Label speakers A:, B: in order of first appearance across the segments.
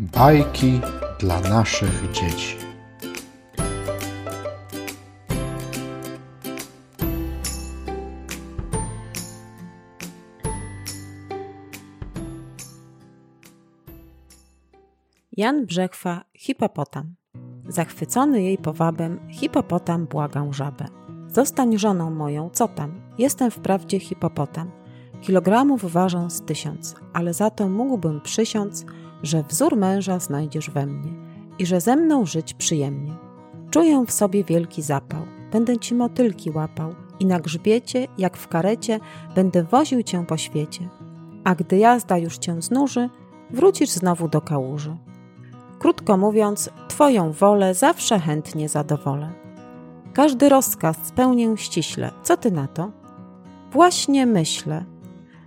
A: Bajki dla naszych dzieci.
B: Jan Brzechwa, hipopotam. Zachwycony jej powabem, hipopotam błagał żabę. Zostań żoną moją, co tam? Jestem wprawdzie hipopotam. Kilogramów ważą z tysiąc, ale za to mógłbym przysiąc, że wzór męża znajdziesz we mnie i że ze mną żyć przyjemnie. Czuję w sobie wielki zapał, będę ci motylki łapał i na grzbiecie, jak w karecie, będę woził cię po świecie. A gdy jazda już cię znuży, wrócisz znowu do kałuży. Krótko mówiąc, Twoją wolę zawsze chętnie zadowolę. Każdy rozkaz spełnię ściśle. Co ty na to? Właśnie myślę.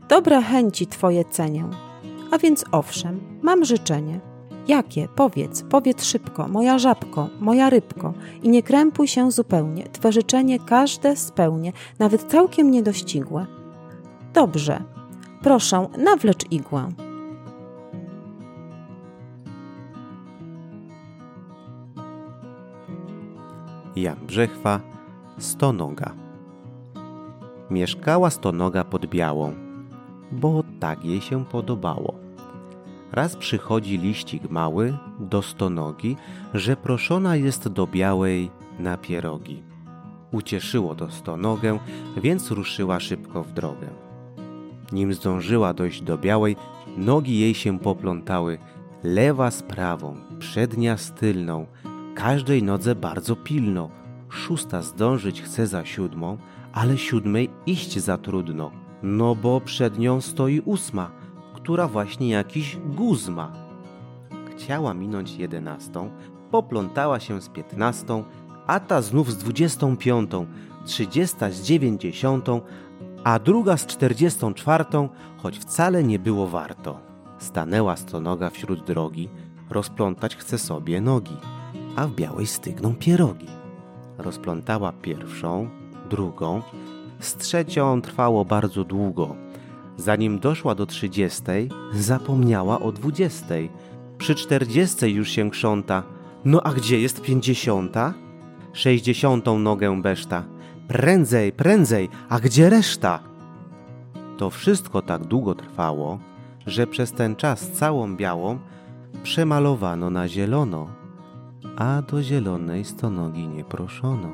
B: Dobre chęci Twoje cenię. A więc owszem, mam życzenie. Jakie? Powiedz, powiedz szybko, moja żabko, moja rybko, i nie krępuj się zupełnie. Twe życzenie każde spełnię, nawet całkiem niedościgłe. Dobrze, proszę, nawlecz igłę.
C: Jan Brzechwa, Stonoga. Mieszkała Stonoga pod Białą, bo tak jej się podobało. Raz przychodzi liścik mały do Stonogi, że proszona jest do Białej na pierogi. Ucieszyło to Stonogę, więc ruszyła szybko w drogę. Nim zdążyła dojść do Białej, nogi jej się poplątały, lewa z prawą, przednia z tylną, każdej nodze bardzo pilno. Szósta zdążyć chce za siódmą, ale siódmej iść za trudno, no bo przed nią stoi ósma, która właśnie jakiś guz ma. Chciała minąć jedenastą, poplątała się z piętnastą, a ta znów z dwudziestą piątą, trzydziesta z dziewięćdziesiątą, a druga z czterdziestą czwartą, choć wcale nie było warto. Stanęła stonoga wśród drogi, rozplątać chce sobie nogi a w białej stygną pierogi. Rozplątała pierwszą, drugą, z trzecią trwało bardzo długo. Zanim doszła do trzydziestej, zapomniała o dwudziestej. Przy czterdziestej już się krząta. No a gdzie jest pięćdziesiąta? Sześćdziesiątą nogę beszta. Prędzej, prędzej, a gdzie reszta? To wszystko tak długo trwało, że przez ten czas całą białą przemalowano na zielono a do zielonej stonogi nie proszono.